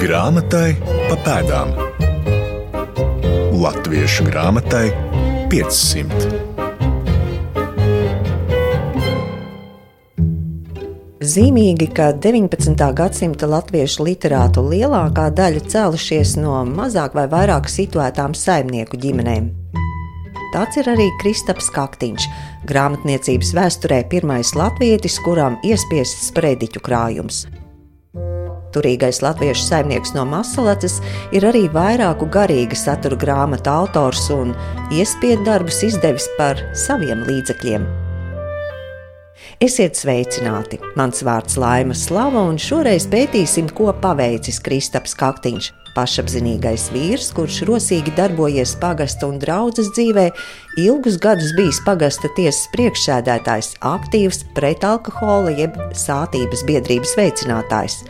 Grāmatai pa pēdām. Latviešu grāmatai 500. Zīmīgi, ka 19. gadsimta latviešu literātu lielākā daļa cēlušies no mazāk vai vairāk situētām saimnieku ģimenēm. Tāds ir arī Kristaps Kaktiņš, grāmatniecības vēsturē pirmais latvietis, kuram iespiests sprediķu krājums. Turīgais latviešu saimnieks no Masalacas ir arī vairāku garīga satura grāmatu autors un iespiedu darbus izdevis par saviem līdzekļiem. Esiet sveicināti! Mans vārds Laima Slava, un šoreiz pētīsim, ko paveicis Kristaps Kaktiņš. Pašapziņīgais vīrs, kurš rosīgi darbojies pagasta un draudzes dzīvē, ilgus gadus bijis pagasta tiesas priekšsēdētājs, aktīvs pretalkohola jeb sātības biedrības veicinātājs.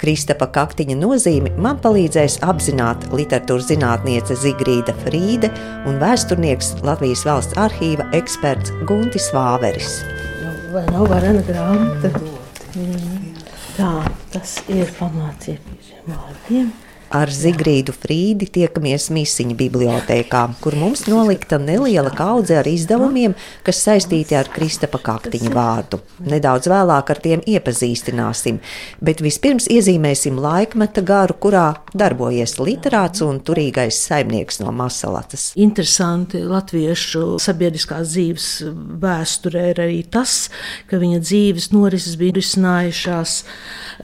Kristapa kaktiņa nozīmi man palīdzēs apzināt literatūras zinātniece Zigrīda Frīde un vēsturnieks Latvijas valsts arhīva eksperts Guntis Vāveris. Vai nav varena grāmata? Tā, tas ir pamācība šiem vārdiem. Ar Zigrīdu Frīdi tiekamies Mīsiņa bibliotēkā, kur mums nolikta neliela kaudze ar izdevumiem, kas saistīti ar Kristapa kaktiņa vārdu. Nedaudz vēlāk ar tiem iepazīstināsim, bet vispirms iezīmēsim laikmeta garu, kurā darbojies literāts un turīgais saimnieks no Masalatas. Interesanti latviešu sabiedriskās dzīves vēsturē ir arī tas, ka viņa dzīves norises bija risinājušās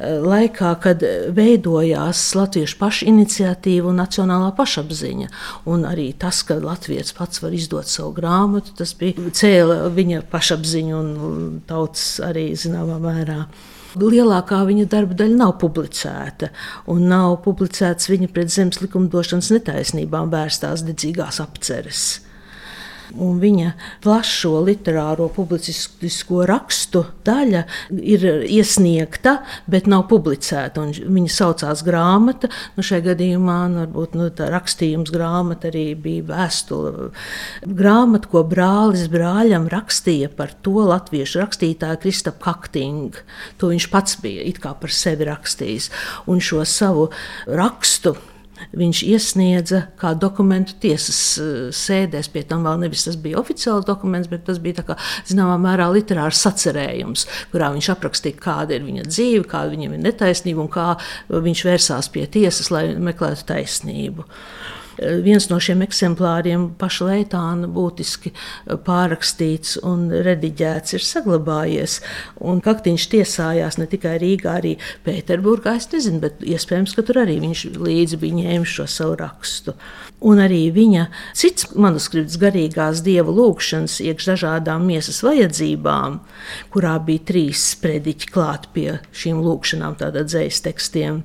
laikā, kad veidojās latviešu pašiniciatīva un nacionālā pašapziņa. Un arī tas, ka Latvijas pats var izdot savu grāmatu, tas bija cēla viņa pašapziņu un tautas arī zināmā mērā. Lielākā viņa darba daļa nav publicēta, un nav publicētas viņa pret zemes likumdošanas netaisnībām vērstās dedzīgās apceres un viņa plašo literāro publicisko rakstu daļa ir iesniegta, bet nav publicēta. Viņa saucās grāmata. Nu, šajā gadījumā nu, varbūt, nu, tā rakstījums grāmata arī bija vēstule. Grāmata, ko brālis brāļam rakstīja par to latviešu rakstītāju Kristapu Kaktingu. To viņš pats bija it kā par sevi rakstījis. Un šo savu rakstu viņš iesniedza kā dokumentu tiesas eh, sēdēs. Pie tam vēl nevis tas bija oficiāls dokuments, bet tas bija kā, zināmā mērā literārs sacerējums, kurā viņš aprakstīja, kāda ir viņa dzīve, kāda viņam ir netaisnība un kā viņš vērsās pie tiesas, lai meklētu taisnību. Viens no šiem eksemplāriem paša Leitāna būtiski pārrakstīts un rediģēts ir saglabājies. Un Kaktiņš tiesājās ne tikai Rīgā, arī Pēterburgā. Es nezinu, bet iespējams, ka tur arī viņš līdzi bija ņēmis šo savu rakstu. Un arī viņa cits manuskripts, garīgās dievu lūgšanas, iekš dažādām miesas vajadzībām, kurā bija trīs sprediķi klāt pie šīm lūgšanām, tātad dzējas tekstiem.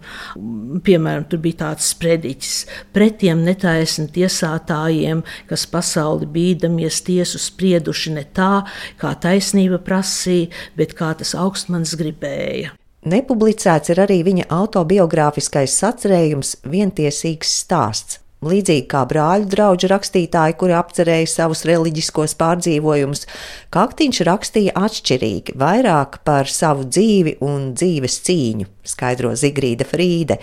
Piemēram, tur bija tāds sprediķis pretiem net netaisni tiesātājiem, kas pasauli bīdamies tiesu sprieduši ne tā, kā taisnība prasīja, bet kā tas augstmans gribēja. Nepublicēts ir arī viņa autobiogrāfiskais sacerējums Vientiesīgs stāsts. Līdzīgi kā brāļu draugu rakstītāji, kuri apcerēja savus reliģiskos pārdzīvojumus, Kaktiņš rakstīja atšķirīgi, vairāk par savu dzīvi un dzīves cīņu, skaidro Zigrīda Frīde.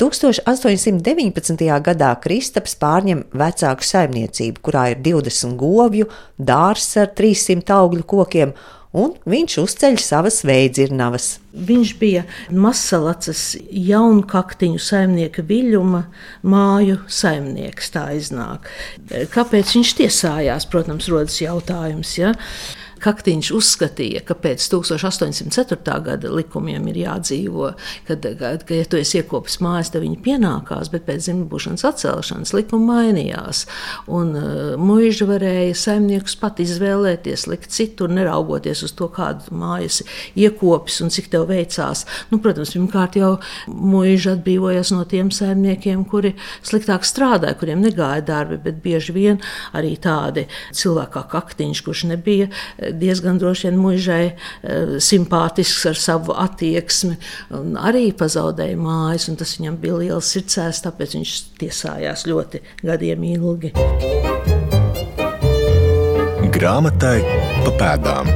1819. gadā Kristaps pārņem vecāku saimniecību, kurā ir 20 govju, dārzs ar 300 augļu kokiem, un viņš uzceļ savas veidzirnavas. Viņš bija Masalacas jaunkaktiņu saimnieka viļuma māju saimnieks, tā iznāk. Kāpēc viņš tiesājās, protams, rodas jautājums. Ja? Kaktiņš uzskatīja, ka pēc 1804. gada likumiem ir jādzīvo, kad, kad, ka, ja tu esi iekopis mājas, tad viņi pienākās, bet pēc zimtbūšanas atcelšanas likuma mainījās. Un uh, mūža varēja saimniekus pat izvēlēties, likt citur, neraugoties uz to, kādu mājas iekopis un cik tev veicās. Nu, protams, pirmkārt jau mūža atbrīvojās no tiem saimniekiem, kuri sliktāk strādāja, kuriem negāja darbi, bet bieži vien arī tādi cilvēki kā Kaktiņš, kurš nebija diezgan droši vien mužai eh, simpātisks ar savu attieksmi, arī pazaudēja mājas, un tas viņam bija liels sirdsēs, tāpēc viņš tiesājās ļoti gadiem ilgi. Grāmatai pa pēdām.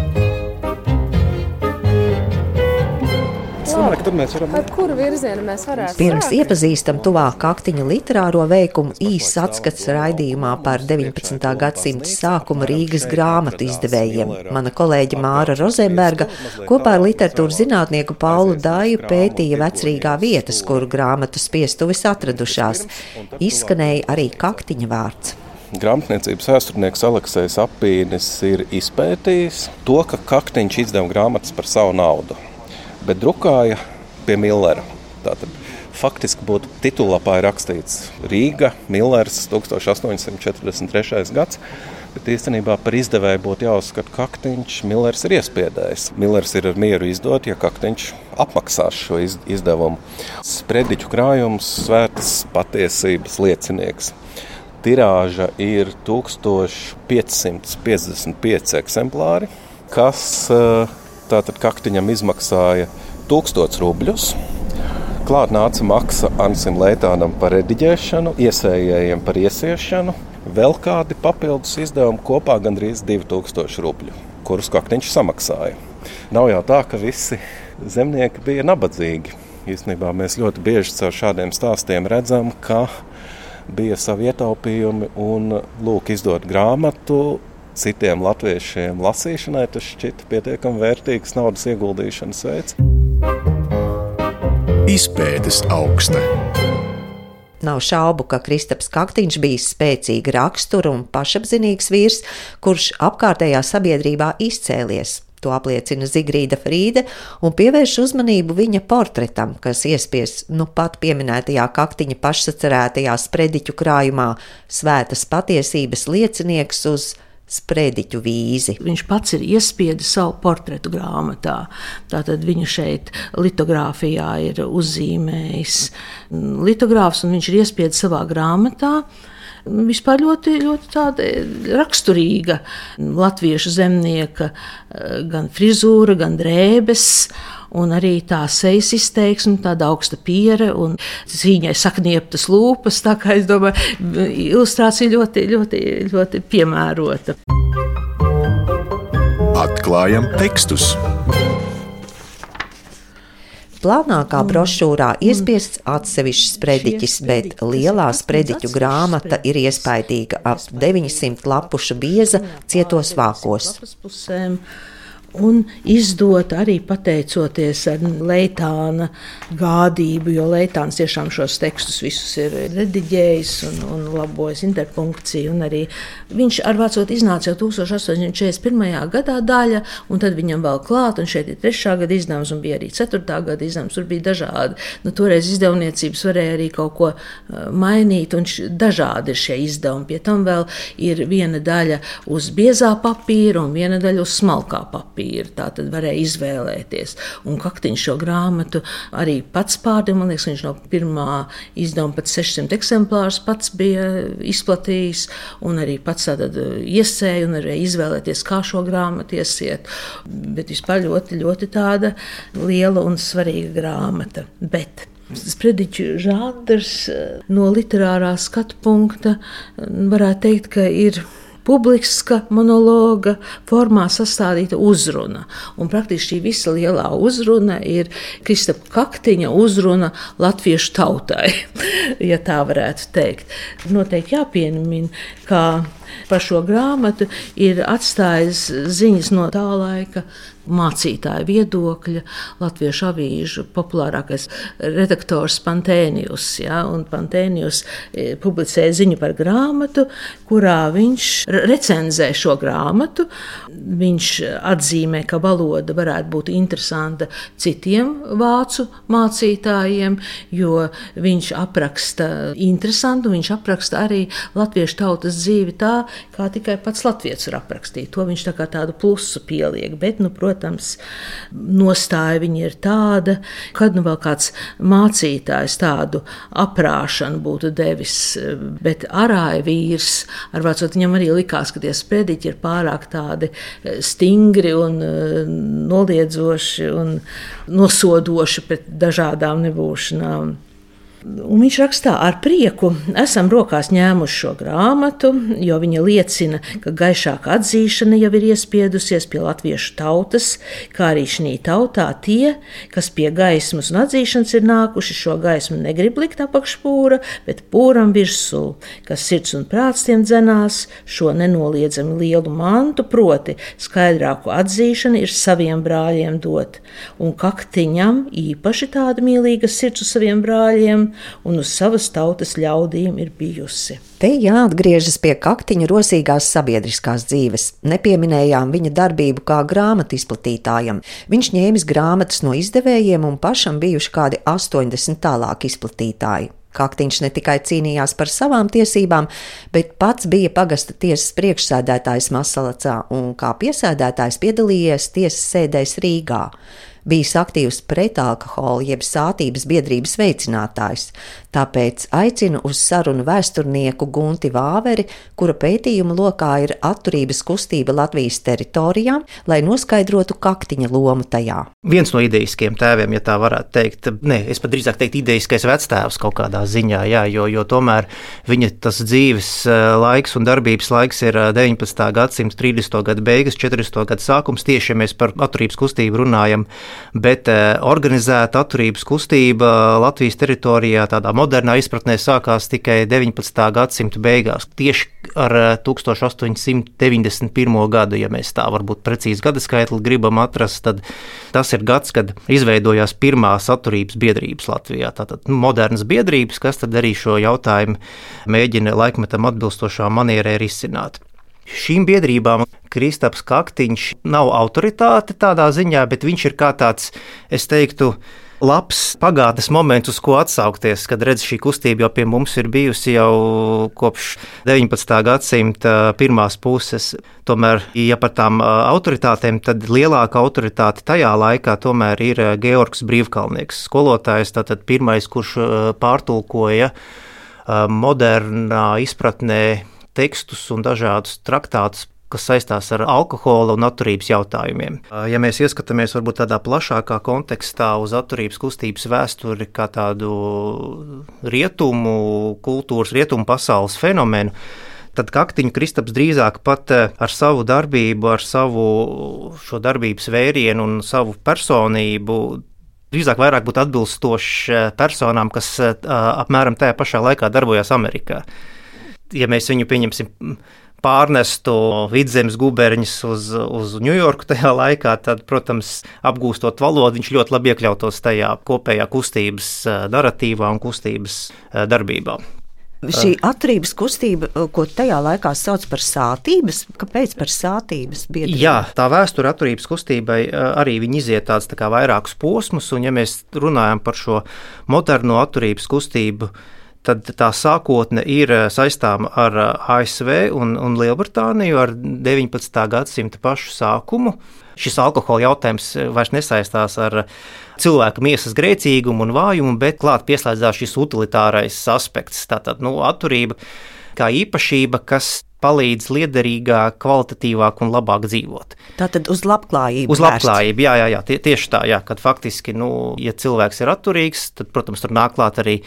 Domāju, ka tur mēs varam. Ar kuru virzienu mēs varētu? Pirms iepazīstam tuvāk kaktiņa literāro veikumu īsts atskats raidījumā par 19. gadsimta sākuma Rīgas grāmatu izdevējiem. Mana kolēģe Māra Rozenberga kopā ar literatūras zinātnieku Paulu Dāju pētīja vecrīgā vietas, kuru grāmatu spiestuvis atradušās. Izskanēja arī kaktiņa vārds. Grāmatniecības vēsturnieks Aleksis Apīnis ir izpētījis to, ka Kaktiņš izdeva grāmatas par savu naudu, bet drukāja pie Millera. Tātad faktiski būtu titulapā rakstīts Rīga, Millers, 1843. gads. Bet īstenībā par izdevēju būtu jāuzskata, ka Kaktiņš Millers ir iespiedējis. Millers ir ar mieru izdot, ja Kaktiņš apmaksās šo izdevumu. Sprediķu krājums, svētas patiesības liecinieks tirāža ir 1555 eksemplāri, kas eh, tātad kaktiņam izmaksāja 1000 rubļus. Klāt nāca maksa Ansim Leitānam par rediģēšanu, iesējējiem par iesiešanu, vēl kādi papildus izdevumi kopā gandrīz 2000 rubļu, kurus kaktiņš samaksāja. Nav jau tā, ka visi zemnieki bija nabadzīgi. Īstenībā mēs ļoti bieži caur šādiem stāstiem redzam, ka bija savi ietaupījumi un lūk, izdot grāmatu. Citiem latviešiem lasīšanai tas šķita pietiekami vērtīgs naudas ieguldīšanas veids. Izpētes augsta. Nav šaubu, ka Kristaps Kaktiņš bija spēcīga rakstura un pašapziņīgs vīrs, kurš apkārtējā sabiedrībā izcēlies. To apliecina Zigrīda Frīde un pievērš uzmanību viņa portretam, kas iespiests nu pat pieminētajā kaktiņa pašsacerētajā sprediķu krājumā Svētas patiesības liecinieks uz sprediķu vīzi. Viņš pats ir iespiedis savu portretu grāmatā. Tātad viņu šeit litogrāfijā ir uzzīmējis litogrāfs, un viņš ir iespiedis savā grāmatā vispār ļoti, ļoti raksturīga latviešu zemnieka, eh, gan frizūra, gan drēbes. Un arī tā sejas izteiksme, tāda augsta piere un cīņai saknieptas lūpas. Tā kā es domāju, ilustrācija ļoti, ļoti, ļoti piemērota. Atklājam tekstus! Plānākā brošūrā iespiests atsevišķs sprediķis, bet lielā sprediķu grāmata ir iespaidīga ap 900 lapušu bieza cietos vākos un izdot arī pateicoties Leitāna gādību, jo Leitāns tiešām šos tekstus visus ir rediģējis un, un labojis interpunkciju. Un arī viņš ar vācot iznāca jau 1841. gadā daļa, un tad viņam vēl klāt, un šeit ir trešā gada izdevums, un bija arī ceturtā gada izdevums, tur bija dažādi. Nu, toreiz izdevniecības varēja arī kaut ko mainīt, un dažādi ir šie izdevumi. Pie tam vēl ir viena daļa uz biezā papīra un viena daļa uz smalkā papīra papīra. Tā tad varēja izvēlēties. Un Kaktiņš šo grāmatu arī pats pārdeva. Man liekas, viņš no pirmā izdevuma pat 600 eksemplārus pats bija izplatījis un arī pats tātad iesēja un arī izvēlēties, kā šo grāmatu iesiet. Bet vispār ļoti, ļoti tāda liela un svarīga grāmata. Bet Sprediķu žanrs no literārā skatu punkta varētu teikt, ka ir publiska monologa formā sastādīta uzruna. Un praktiski šī visa lielā uzruna ir Kristapa Kaktiņa uzruna latviešu tautai, ja tā varētu teikt. Noteikti jāpiemina, ka par šo grāmatu ir atstājis ziņas no tā laika mācītāja viedokļa, latviešu avīžu populārākais redaktors Pantēnijus. Ja, Pantēnijus e, publicēja ziņu par grāmatu, kurā viņš recenzē šo grāmatu. Viņš atzīmē, ka valoda varētu būt interesanta citiem vācu mācītājiem, jo viņš apraksta interesantu, viņš apraksta arī latviešu tautas dzīvi tā, kā tikai pats latviečs var aprakstīt. To viņš tā kā tādu plusu pieliek. Bet, nu, protams, nostāja viņa ir tāda, kad nu vēl kāds mācītājs tādu aprāšanu būtu devis, bet arāja vīrs, ar vācot viņam arī likās, ka tie sprediķi ir pārāk tādi stingri un noliedzoši un nosodoši pret dažādām nebūšanām. Un viņš rakstā ar prieku, esam rokās ņēmuši šo grāmatu, jo viņa liecina, ka gaišāka atzīšana jau ir iespiedusies pie latviešu tautas, kā arī šī tautā tie, kas pie gaismas un atzīšanas ir nākuši, šo gaismu negrib likt apakšpūra, bet pūram virsū, kas sirds un prāts tiem dzenās, šo nenoliedzami lielu mantu, proti skaidrāku atzīšanu ir saviem brāļiem dot, un kaktiņam īpaši tāda mīlīga sirds uz saviem brāļiem, un uz savas tautas ļaudīm ir bijusi. Te jāatgriežas pie kaktiņa rosīgās sabiedriskās dzīves. Nepieminējām viņa darbību kā grāmatu izplatītājam. Viņš ņēmis grāmatas no izdevējiem un pašam bijuši kādi 80 tālāk izplatītāji. Kaktiņš ne tikai cīnījās par savām tiesībām, bet pats bija pagasta tiesas priekšsēdētājs Masalacā un kā piesēdētājs piedalījies tiesas sēdēs Rīgā bijis aktīvs pretalkohola jeb sātības biedrības veicinātājs, tāpēc aicinu uz sarunu vēsturnieku Gunti Vāveri, kura pētījuma lokā ir atturības kustība Latvijas teritorijā, lai noskaidrotu kaktiņa lomu tajā. Viens no idejiskiem tēviem, ja tā varētu teikt, ne, es pat drīzāk teiktu idejiskais vectēvs kaut kādā ziņā, jā, jo, jo tomēr viņa tas dzīves eh, laiks un darbības laiks ir 19. gadsimta 30. gada beigas, 40. gada sākums, tieši ja mēs par atturības kustību runājam, bet eh, organizēta atturības kustība Latvijas teritorijā tādā modernā izpratnē sākās tikai 19. gadsimta beigās. Tieši ar 1891. Eh, gadu, ja mēs tā varbūt precīzi gada skaitli gribam atrast, tad tas ir gads, kad izveidojās pirmās atturības biedrības Latvijā. Tātad nu, modernas biedrības, kas tad arī šo jautājumu mēģina laikmetam atbilstošā manierē risināt. Šīm biedrībām Kristaps Kaktiņš nav autoritāte tādā ziņā, bet viņš ir kā tāds, es teiktu, labs pagātnes moments, uz ko atsaukties, kad redz šī kustība jau pie mums ir bijusi jau kopš 19. gadsimta pirmās puses. Tomēr, ja par tām autoritātēm, tad lielāka autoritāte tajā laikā tomēr ir Georgs Brīvkalnieks, skolotājs, tātad pirmais, kurš pārtulkoja modernā izpratnē tekstus un dažādus traktātus kas saistās ar alkohola un atturības jautājumiem. Ja mēs ieskatāmies varbūt tādā plašākā kontekstā uz atturības kustības vēsturi kā tādu rietumu kultūras, rietumu pasaules fenomenu, tad Kaktiņu Kristaps drīzāk pat ar savu darbību, ar savu šo darbības vērienu un savu personību drīzāk vairāk būtu atbilstošs personām, kas apmēram tajā pašā laikā darbojās Amerikā ja mēs viņu pieņemsim pārnestu vidzemes guberņus uz, uz Ņujorku tajā laikā, tad, protams, apgūstot valodu, viņš ļoti labi iekļautos tajā kopējā kustības narratīvā un kustības darbībā. Šī atturības kustība, ko tajā laikā sauc par sātības, kāpēc par sātības biedrību? Jā, tā vēsture atturības kustībai arī iziet tāds tā kā vairākus posmus, un ja mēs runājam par šo moderno atturības kustību, tad tā sākotne ir eh, saistāma ar eh, ASV un, un Lielbritāniju, ar 19. gadsimta pašu sākumu. Šis alkohola jautājums eh, vairs nesaistās ar cilvēka miesas grēcīgumu un vājumu, bet klāt pieslēdzās šis utilitārais aspekts, tātad nu, atturība kā īpašība, kas palīdz liederīgāk, kvalitatīvāk un labāk dzīvot. Tātad uz labklājību. Uz labklājību, jā, jā, jā tie, tieši tā, jā, kad faktiski, nu, ja cilvēks ir atturīgs, tad, protams, tur nāk klāt arī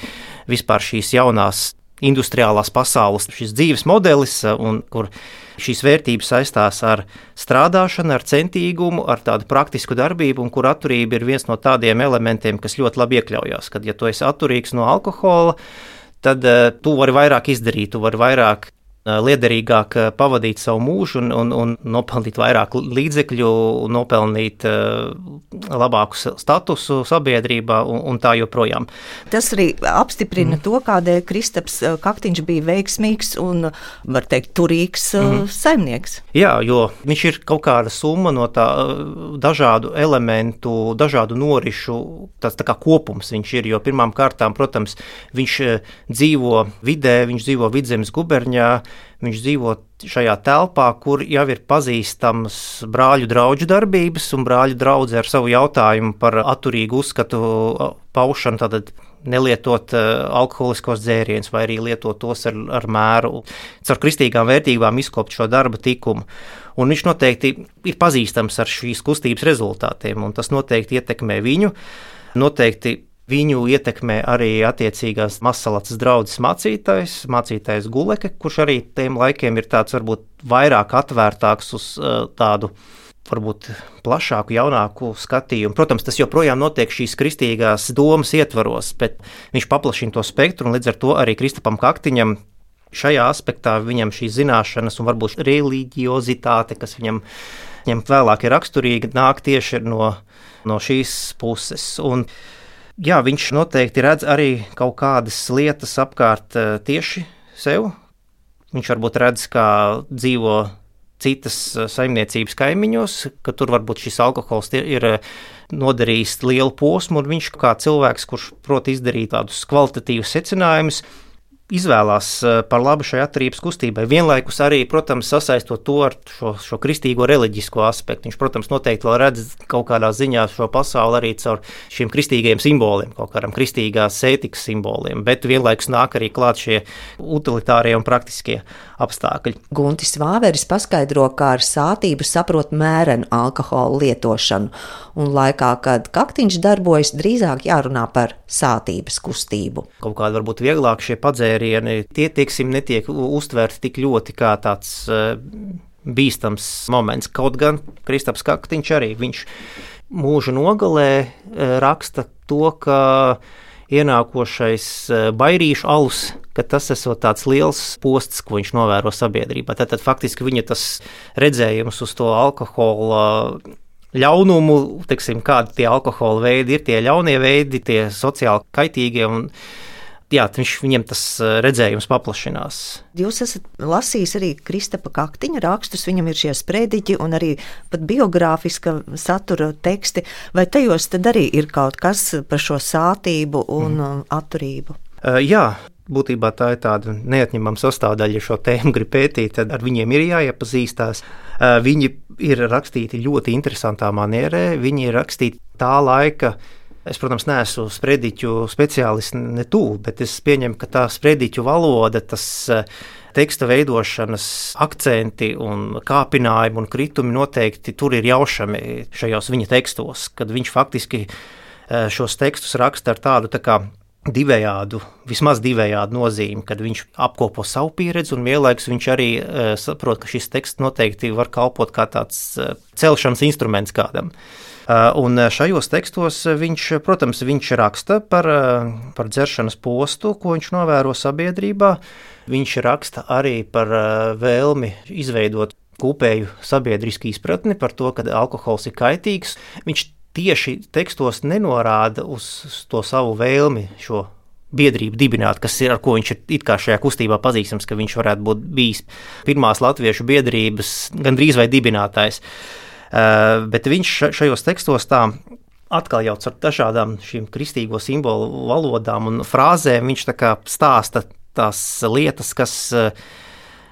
vispār šīs jaunās industriālās pasaules šis dzīves modelis, un kur šīs vērtības saistās ar strādāšanu, ar centīgumu, ar tādu praktisku darbību, un kur atturība ir viens no tādiem elementiem, kas ļoti labi iekļaujas. Kad ja tu esi atturīgs no alkohola, tad uh, tu vari vairāk izdarīt, tu vari vairāk liederīgāk pavadīt savu mūžu un, un, un nopelnīt vairāk līdzekļu, nopelnīt labāku statusu sabiedrībā un, un tā joprojām. Tas arī apstiprina mm. to, kādēļ Kristaps Kaktiņš bija veiksmīgs un, var teikt, turīgs mm. saimnieks. Jā, jo viņš ir kaut kāda summa no tā dažādu elementu, dažādu norišu, tas tā kā kopums viņš ir, jo pirmām kārtām, protams, viņš dzīvo vidē, viņš dzīvo vidzemes guberņā, Viņš dzīvo šajā telpā, kur jau ir pazīstams brāļu draugu darbības, un brāļu draugi ar savu jautājumu par atturīgu uzskatu paušanu. Tātad nelietot alkoholiskos dzērienus, vai arī lietot tos ar, ar mēru, caur kristīgām vērtībām izkopt šo darba tikumu. Un viņš noteikti ir pazīstams ar šīs kustības rezultātiem, un tas noteikti ietekmē viņu. Noteikti Viņu ietekmē arī attiecīgās Masalacas draugs mācītājs, mācītājs Guleke, kurš arī tiem laikiem ir tāds varbūt vairāk atvērtāks uz uh, tādu varbūt plašāku, jaunāku skatījumu. Protams, tas joprojām notiek šīs kristīgās domas ietvaros, bet viņš paplašina to spektru un līdz ar to arī Kristapam Kaktiņam. Šajā aspektā viņam šīs zināšanas un varbūt reliģiozitāte, kas viņam, viņam vēlāk ir raksturīga, nāk tieši no, no šīs puses. Un, jā, viņš noteikti redz arī kaut kādas lietas apkārt eh, tieši sev. Viņš varbūt redz, kā dzīvo citas eh, saimniecības kaimiņos, ka tur varbūt šis alkohols ir eh, nodarījis lielu posmu, un viņš kā cilvēks, kurš prot izdarīt tādus kvalitatīvus secinājumus, izvēlās eh, par labu šai attīstības kustībai. Vienlaikus arī, protams, sasaistot to ar šo, šo kristīgo reliģisko aspektu. Viņš, protams, noteikti vēl redz kaut kādā ziņā šo pasauli arī caur šiem kristīgiem simboliem, kaut kādam kristīgās ētikas simboliem, bet vienlaikus nāk arī klāt šie utilitārie un praktiskie apstākļi. Guntis Vāveris paskaidro, kā ar sātību saprot mērenu alkohola lietošanu, un laikā, kad kaktiņš darbojas, drīzāk jārunā par sātības kustību. Kaut kāda varbūt vieglāk šie padzēri dzērieni, tie teiksim, netiek uztvērti tik ļoti kā tāds uh, bīstams moments. Kaut gan Kristaps Kaktiņš arī viņš mūža nogalē uh, raksta to, ka ienākošais uh, bairīšu alus ka tas ir tāds liels posts, ko viņš novēro sabiedrībā. Tad, tad faktiski viņa tas redzējums uz to alkohola ļaunumu, teiksim, kādi tie alkohola veidi ir, tie ļaunie veidi, tie sociāli kaitīgie. Un, jā, viņš, viņiem tas eh, redzējums paplašinās. Jūs esat lasījis arī Kristapa Kaktiņa rakstus, viņam ir šie sprediķi un arī pat biogrāfiska satura teksti, vai tajos tad arī ir kaut kas par šo sātību un mm. atturību? Uh, jā. Būtībā tā ir tāda neatņemama sastāvdaļa, ja šo tēmu grib pētīt, tad ar viņiem ir jāiepazīstās. Uh, viņi ir rakstīti ļoti interesantā manierē, viņi ir rakstīti tā laika Es, protams, neesmu sprediķu speciālists ne tuvu, bet es pieņemu, ka tā sprediķu valoda, tas eh, teksta veidošanas akcenti un kāpinājumi un kritumi noteikti tur ir jaušami šajos viņa tekstos, kad viņš faktiski eh, šos tekstus raksta ar tādu tā kā divējādu, vismaz divējādu nozīmi, kad viņš apkopo savu pieredzi un vienlaikus viņš arī uh, saprot, ka šis teksts noteikti var kalpot kā tāds celšanas instruments kādam. Uh, un šajos tekstos viņš, protams, viņš raksta par, uh, par dzeršanas postu, ko viņš novēro sabiedrībā. Viņš raksta arī par uh, vēlmi izveidot kopēju sabiedrisku izpratni par to, ka alkohols ir kaitīgs. Viņš tieši tekstos nenorāda uz to savu vēlmi šo biedrību dibināt, kas ir ar ko viņš ir šajā kustībā pazīstams, ka viņš varētu būt bijis pirmās latviešu biedrības gandrīz vai dibinātājs. Uh, bet viņš šajos tekstos tā atkal jau ar dažādām šīm kristīgo simbolu valodām un frāzēm viņš stāsta tās lietas, kas uh,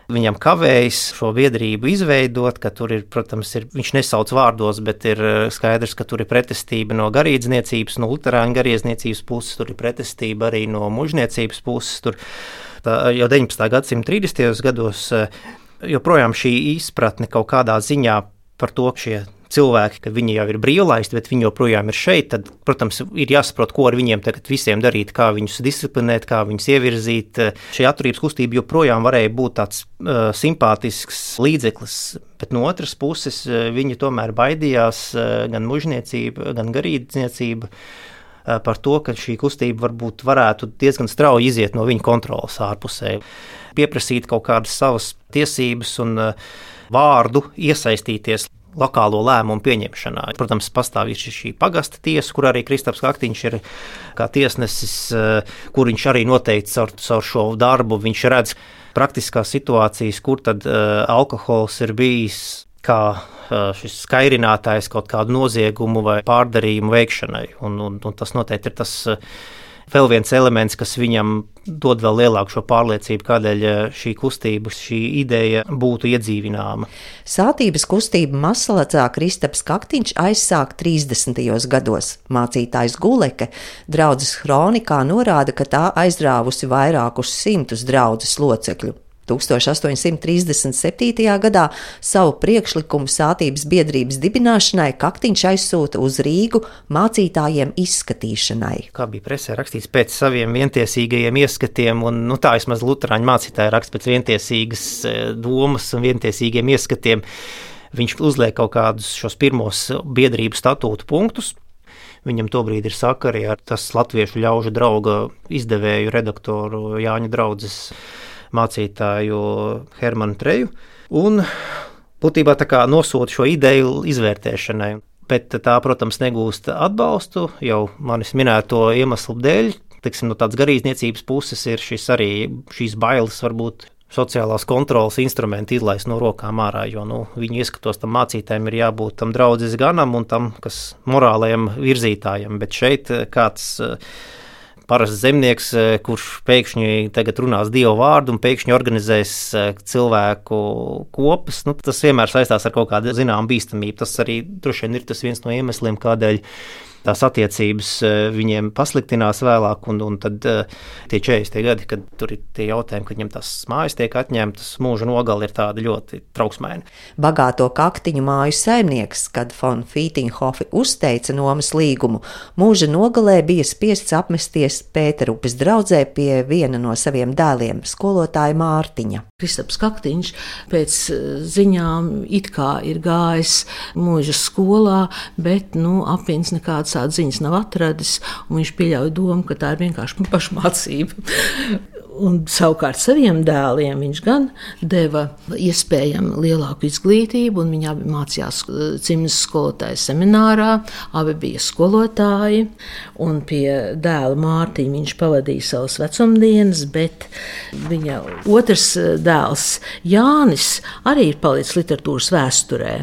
Viņam kavējas šo biedrību izveidot, ka tur ir, protams, ir, viņš nesauc vārdos, bet ir eh, skaidrs, ka tur ir pretestība no garīdzniecības, no luterāņu garīdzniecības puses, tur ir pretestība arī no mužniecības puses. Tur, tā, jau 19. gadsimta 30. gados eh, joprojām šī izpratne kaut kādā ziņā par to, šie cilvēki, ka viņi jau ir brīvlaisti, bet viņi joprojām ir šeit, tad, protams, ir jāsaprot, ko ar viņiem tagad visiem darīt, kā viņus disciplinēt, kā viņus ievirzīt. Šī atturības kustība joprojām varēja būt tāds uh, simpātisks līdzeklis, bet no otras puses uh, viņi tomēr baidījās uh, gan mužniecība, gan garīdzniecība uh, par to, ka šī kustība varbūt varētu diezgan strauji iziet no viņa kontrolas ārpusē, pieprasīt kaut kādas savas tiesības un uh, vārdu iesaistīties lokālo lēmumu pieņemšanā. Protams, pastāv šī pagasta tiesa, kur arī Kristaps Kaktiņš ir kā tiesnesis, eh, kur viņš arī noteikti caur, caur šo darbu redz praktiskās situācijas, kur tad uh, alkohols ir bijis kā uh, šis skairinātājs kaut kādu noziegumu vai pārdarījumu veikšanai. Un, un, un tas noteikti ir tas. Vēl viens elements, kas viņam dod vēl lielāku šo pārliecību, kādēļ eh, šī kustība, šī ideja būtu iedzīvināma. Sātības kustība Masalacā Kristaps Kaktiņš aizsāk 30. gados. Mācītājs Guleke draudzes kronikā norāda, ka tā aizrāvusi vairākus simtus draudzes locekļu. 1837. gadā savu priekšlikumu sātības biedrības dibināšanai Kaktiņš aizsūta uz Rīgu mācītājiem izskatīšanai. Kā bija presē rakstīts pēc saviem vientiesīgajiem ieskatiem, un nu, tā vismaz Lutāņu mācītāji raksta pēc vientiesīgas e, domas un vientiesīgiem ieskatiem. Viņš uzliek kaut kādus šos pirmos biedrību statūtu punktus, Viņam tobrīd ir sakari ar tas latviešu ļaužu drauga izdevēju redaktoru Jāņa draudzes mācītāju Hermanu Treju. Un būtībā nosūta šo ideju izvērtēšanai. Bet tā, protams, negūst atbalstu jau manis minēto iemeslu dēļ. Tiksim, no tādas garīdzniecības puses ir šis arī šīs bailes, varbūt sociālās kontrolas instrumenti izlaist no rokām ārā. Jo nu, viņu ieskatos tam mācītājiem ir jābūt tam draudzes ganam un tam, kas morālajam virzītājam. Bet šeit kāds parasts zemnieks, eh, kurš pēkšņi tagad runās dievu vārdu un pēkšņi organizēs eh, cilvēku kopas, nu, tas vienmēr saistās ar kaut kādu zināmu bīstamību. Tas arī droši vien ir tas viens no iemesliem, kādēļ tās attiecības eh, viņiem pasliktinās vēlāk, un, un tad eh, tie 40 gadi, kad tur ir tie jautājumi, kad viņam tās mājas tiek atņemtas, mūža nogali ir tāda ļoti trauksmēna. Bagāto kaktiņu māju saimnieks, kad von Fītinghofi uzteica nomas līgumu, mūža nogalē bija spiests apmesties Pēterupes draudzē pie viena no saviem dēliem, skolotāja Mārtiņa. Kristaps Kaktiņš pēc eh, ziņām it kā ir gājis mūža skolā, bet nu, apziņas nekādas tādas ziņas nav atradis. Viņš pieļauj domu, ka tā ir vienkārši pašmācība. Un savukārt saviem dēliem viņš gan deva iespējami lielāku izglītību, un viņi abi mācījās uh, cimdas skolotāja seminārā, abi bija skolotāji, pie dēla Mārtiņa viņš pavadīja savas vecumdienas, bet viņa otrs uh, dēls Jānis arī ir palicis literatūras vēsturē,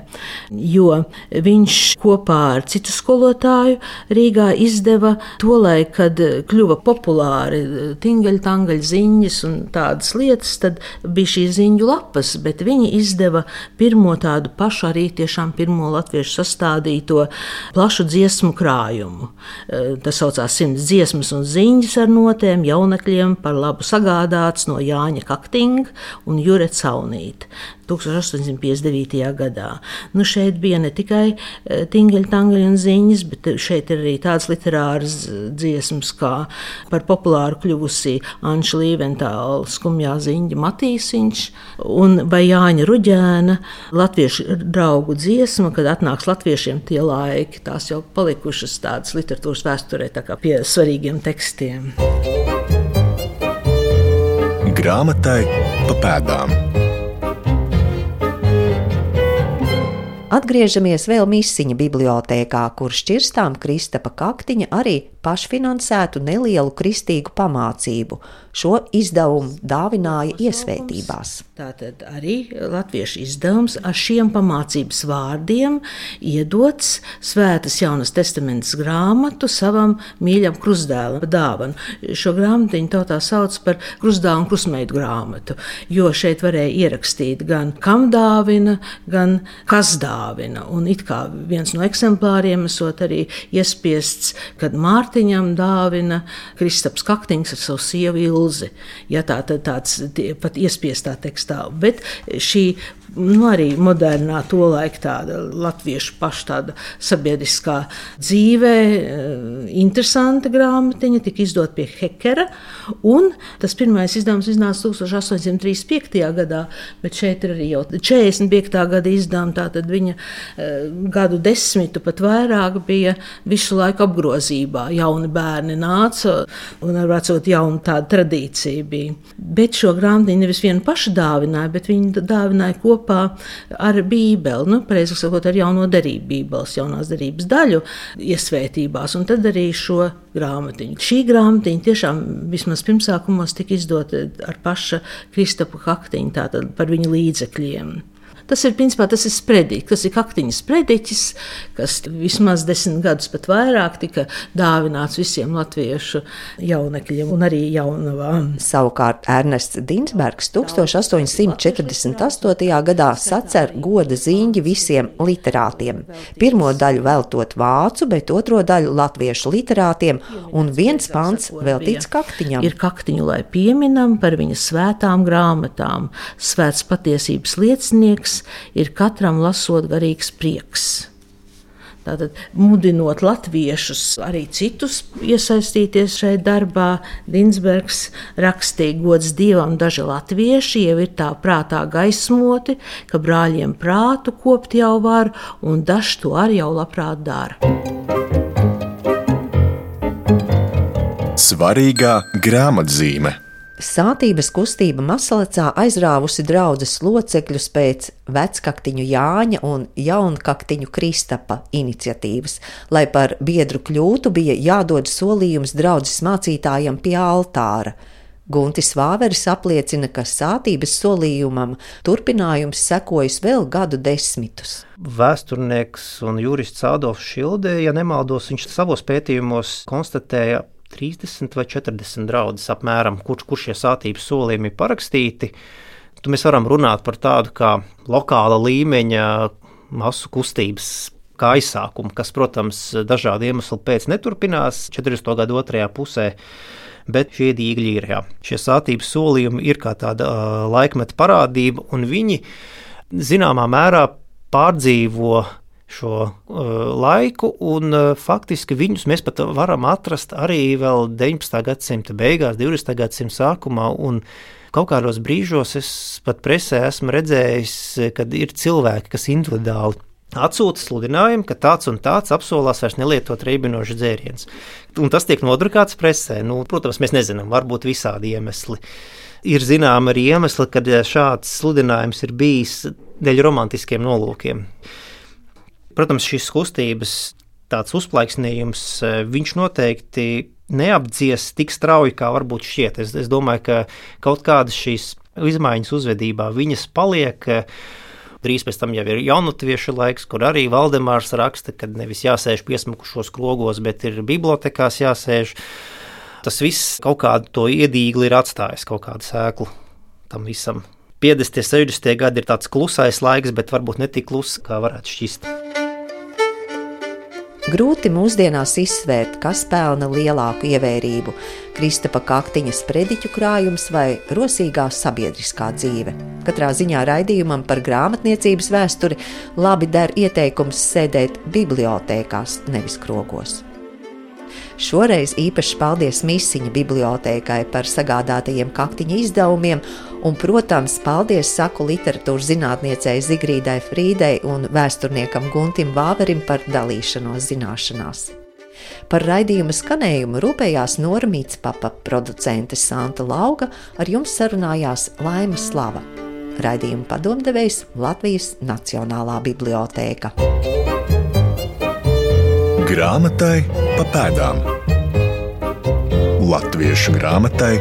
jo viņš kopā ar citu skolotāju Rīgā izdeva to laiku, kad kļuva populāri uh, tingaļi, tangaļi ziņas, ziņas un tādas lietas, tad bija šīs ziņu lapas, bet viņi izdeva pirmo tādu pašu, arī tiešām pirmo latviešu sastādīto plašu dziesmu krājumu. E, tas saucās simts dziesmas un ziņas ar notēm jaunekļiem par labu sagādāts no Jāņa Kaktinga un Jure Caunīta. 1859. gadā. Nu, šeit bija ne tikai e, tingļi, tangļi un ziņas, bet šeit ir arī tādas literāras dziesmas, kā par populāru kļuvusi Anša Līventāla skumjā ziņa Matīsiņš un vai Jāņa Ruģēna latviešu draugu dziesma, kad atnāks latviešiem tie laiki, tās jau palikušas tādas literatūras vēsturē tā kā pie svarīgiem tekstiem. Grāmatai pa pēdām. Atgriežamies vēl Misiņa bibliotēkā, kur šķirstām Kristapa kaktiņa arī pašfinansētu nelielu kristīgu pamācību. Šo izdevumu dāvināja iesvētībās. Tātad arī latviešu izdevums ar šiem pamācības vārdiem iedots Svētas Jaunas testamentas grāmatu savam mīļam krustdēlam dāvanu. Šo grāmatiņu tautā sauc par krustdēlu un krustmeitu grāmatu, jo šeit varēja ierakstīt gan kam dāvina, gan kas dāvina. Un it kā viens no eksemplāriem esot arī iespiests, kad Mārtiņam dāvina Kristaps Kaktiņš ar savu sievu Ilzi. Ja tā tad tāds pat iespiestā tekstā, bet šī nu, arī modernā, to laika tāda latviešu paša tāda sabiedriskā dzīvē, eh, interesanta grāmatiņa, tika izdota pie Hekera. Tas pirmais izdevums iznāca 1835. gadā, bet šeit ir arī jau 45. gada izdevuma. Tātad viņa eh, gadu desmitu pat vairāk bija visu laiku apgrozībā. Jauni bērni nāca un ar vecot jaunu tādu tradīciju bija. Bet šo grāmatiņu nevis vienu pašu dāvināja, bet viņi dāvināja kopā kopā ar Bībeli, nu, precīzāk sakot, ar jauno derību, Bībeles jaunās derības daļu iesvētībās, un tad arī šo grāmatiņu. Šī grāmatiņa tiešām vismaz pirmsākumos tika izdota ar paša Kristapa Kaktiņu, tātad par viņa līdzekļiem. Tas ir principā tas ir sprediķis, tas ir kaktiņas sprediķis, kas vismaz desmit gadus pat vairāk tika dāvināts visiem latviešu jaunekļiem un arī jaunavām. Savukārt Ernests Dinsbergs 1848. gadā sacer goda zīņģi visiem literātiem. Pirmo daļu veltot vācu, bet otro daļu latviešu literātiem, un viens pants veltīts kaktiņam. Ir kaktiņu, lai pieminam par viņa svētām grāmatām. Svēts patiesības liecinieks ir katram lasot garīgs prieks. Tātad, mudinot latviešus, arī citus iesaistīties šajā darbā, Dinsbergs rakstīja, gods dievam, daži latvieši jau ir tā prātā gaismoti, ka brāļiem prātu kopt jau var, un daži to arī jau labprāt dara. Svarīgā grāmatzīme. Sātības kustība Masalicā aizrāvusi draudzes locekļus pēc vecaktiņu Jāņa un jaunkaktiņu Kristapa iniciatīvas. Lai par biedru kļūtu, bija jādod solījums draudzes mācītājam pie altāra. Guntis Vāveris apliecina, ka sātības solījumam turpinājums sekojas vēl gadu desmitus. Vēsturnieks un jurists Adolfs Šildē, ja nemaldos, viņš savos pētījumos konstatēja, 30 vai 40 draugus apmēram, kurš, kurš šie sātības solījumi ir parakstīti. Tu mēs varam runāt par tādu kā lokāla līmeņa masu kustības kā aizsākumu, kas, protams, dažādu iemeslu pēc neturpinās 40. gadu otrajā pusē. Bet šie dīgļi ir. Jā. Šie sātības solījumi ir kā tāda uh, laikmeta parādība, un viņi zināmā mērā pārdzīvo šo uh, laiku, un uh, faktiski viņus mēs pat varam atrast arī vēl 19. gadsimta beigās, 20. gadsimta sākumā. Kaut kādos brīžos es pat presē esmu redzējis, kad ir cilvēki, kas individuāli atsūta sludinājumu, ka tāds un tāds apsolās vairs nelietot reibinošu dzērienus. Un tas tiek nodrukāts presē. Nu, protams, mēs nezinām, varbūt visādi iemesli. Ir zināms arī iemesli, kad šāds sludinājums ir bijis dēļ romantiskiem nolūkiem. Protams, šīs kustības tāds uzplaiksnījums, e, viņš noteikti neapdzies tik strauji, kā varbūt šķiet. Es, es domāju, ka kaut kādas šīs izmaiņas uzvedībā viņas paliek. E, drīz pēc tam jau ir jaunatviešu laiks, kur arī Valdemārs raksta, ka nevis jāsēž piesmukušos krogos, bet ir bibliotekās jāsēž. Tas viss kaut kādu to iedīgli ir atstājis, kaut kādu sēklu tam visam. 50, 60 gadi ir tāds klusais laiks, bet varbūt ne tik kluss, kā varētu šķist. Grūti mūsdienās izsvērt, kas pelna lielāku ievērību - Kristapa kaktiņas prediķu krājums vai rosīgā sabiedriskā dzīve. Katrā ziņā raidījumam par grāmatniecības vēsturi labi der ieteikums sēdēt bibliotēkās, nevis krogos. Šoreiz īpaši paldies Mīsiņa bibliotēkai par sagādātajiem kaktiņa izdevumiem, un, protams, paldies saku literatūras zinātniecei Zigrīdai Frīdei un vēsturniekam Guntim Vāverim par dalīšanos zināšanās. Par raidījuma skanējumu rūpējās Normīts papa producente Santa Lauga, ar jums sarunājās Laima Slava. Raidījuma padomdevējs Latvijas Nacionālā bibliotēka. Grāmatai pa pēdām. Latviešu grāmatai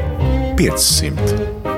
500.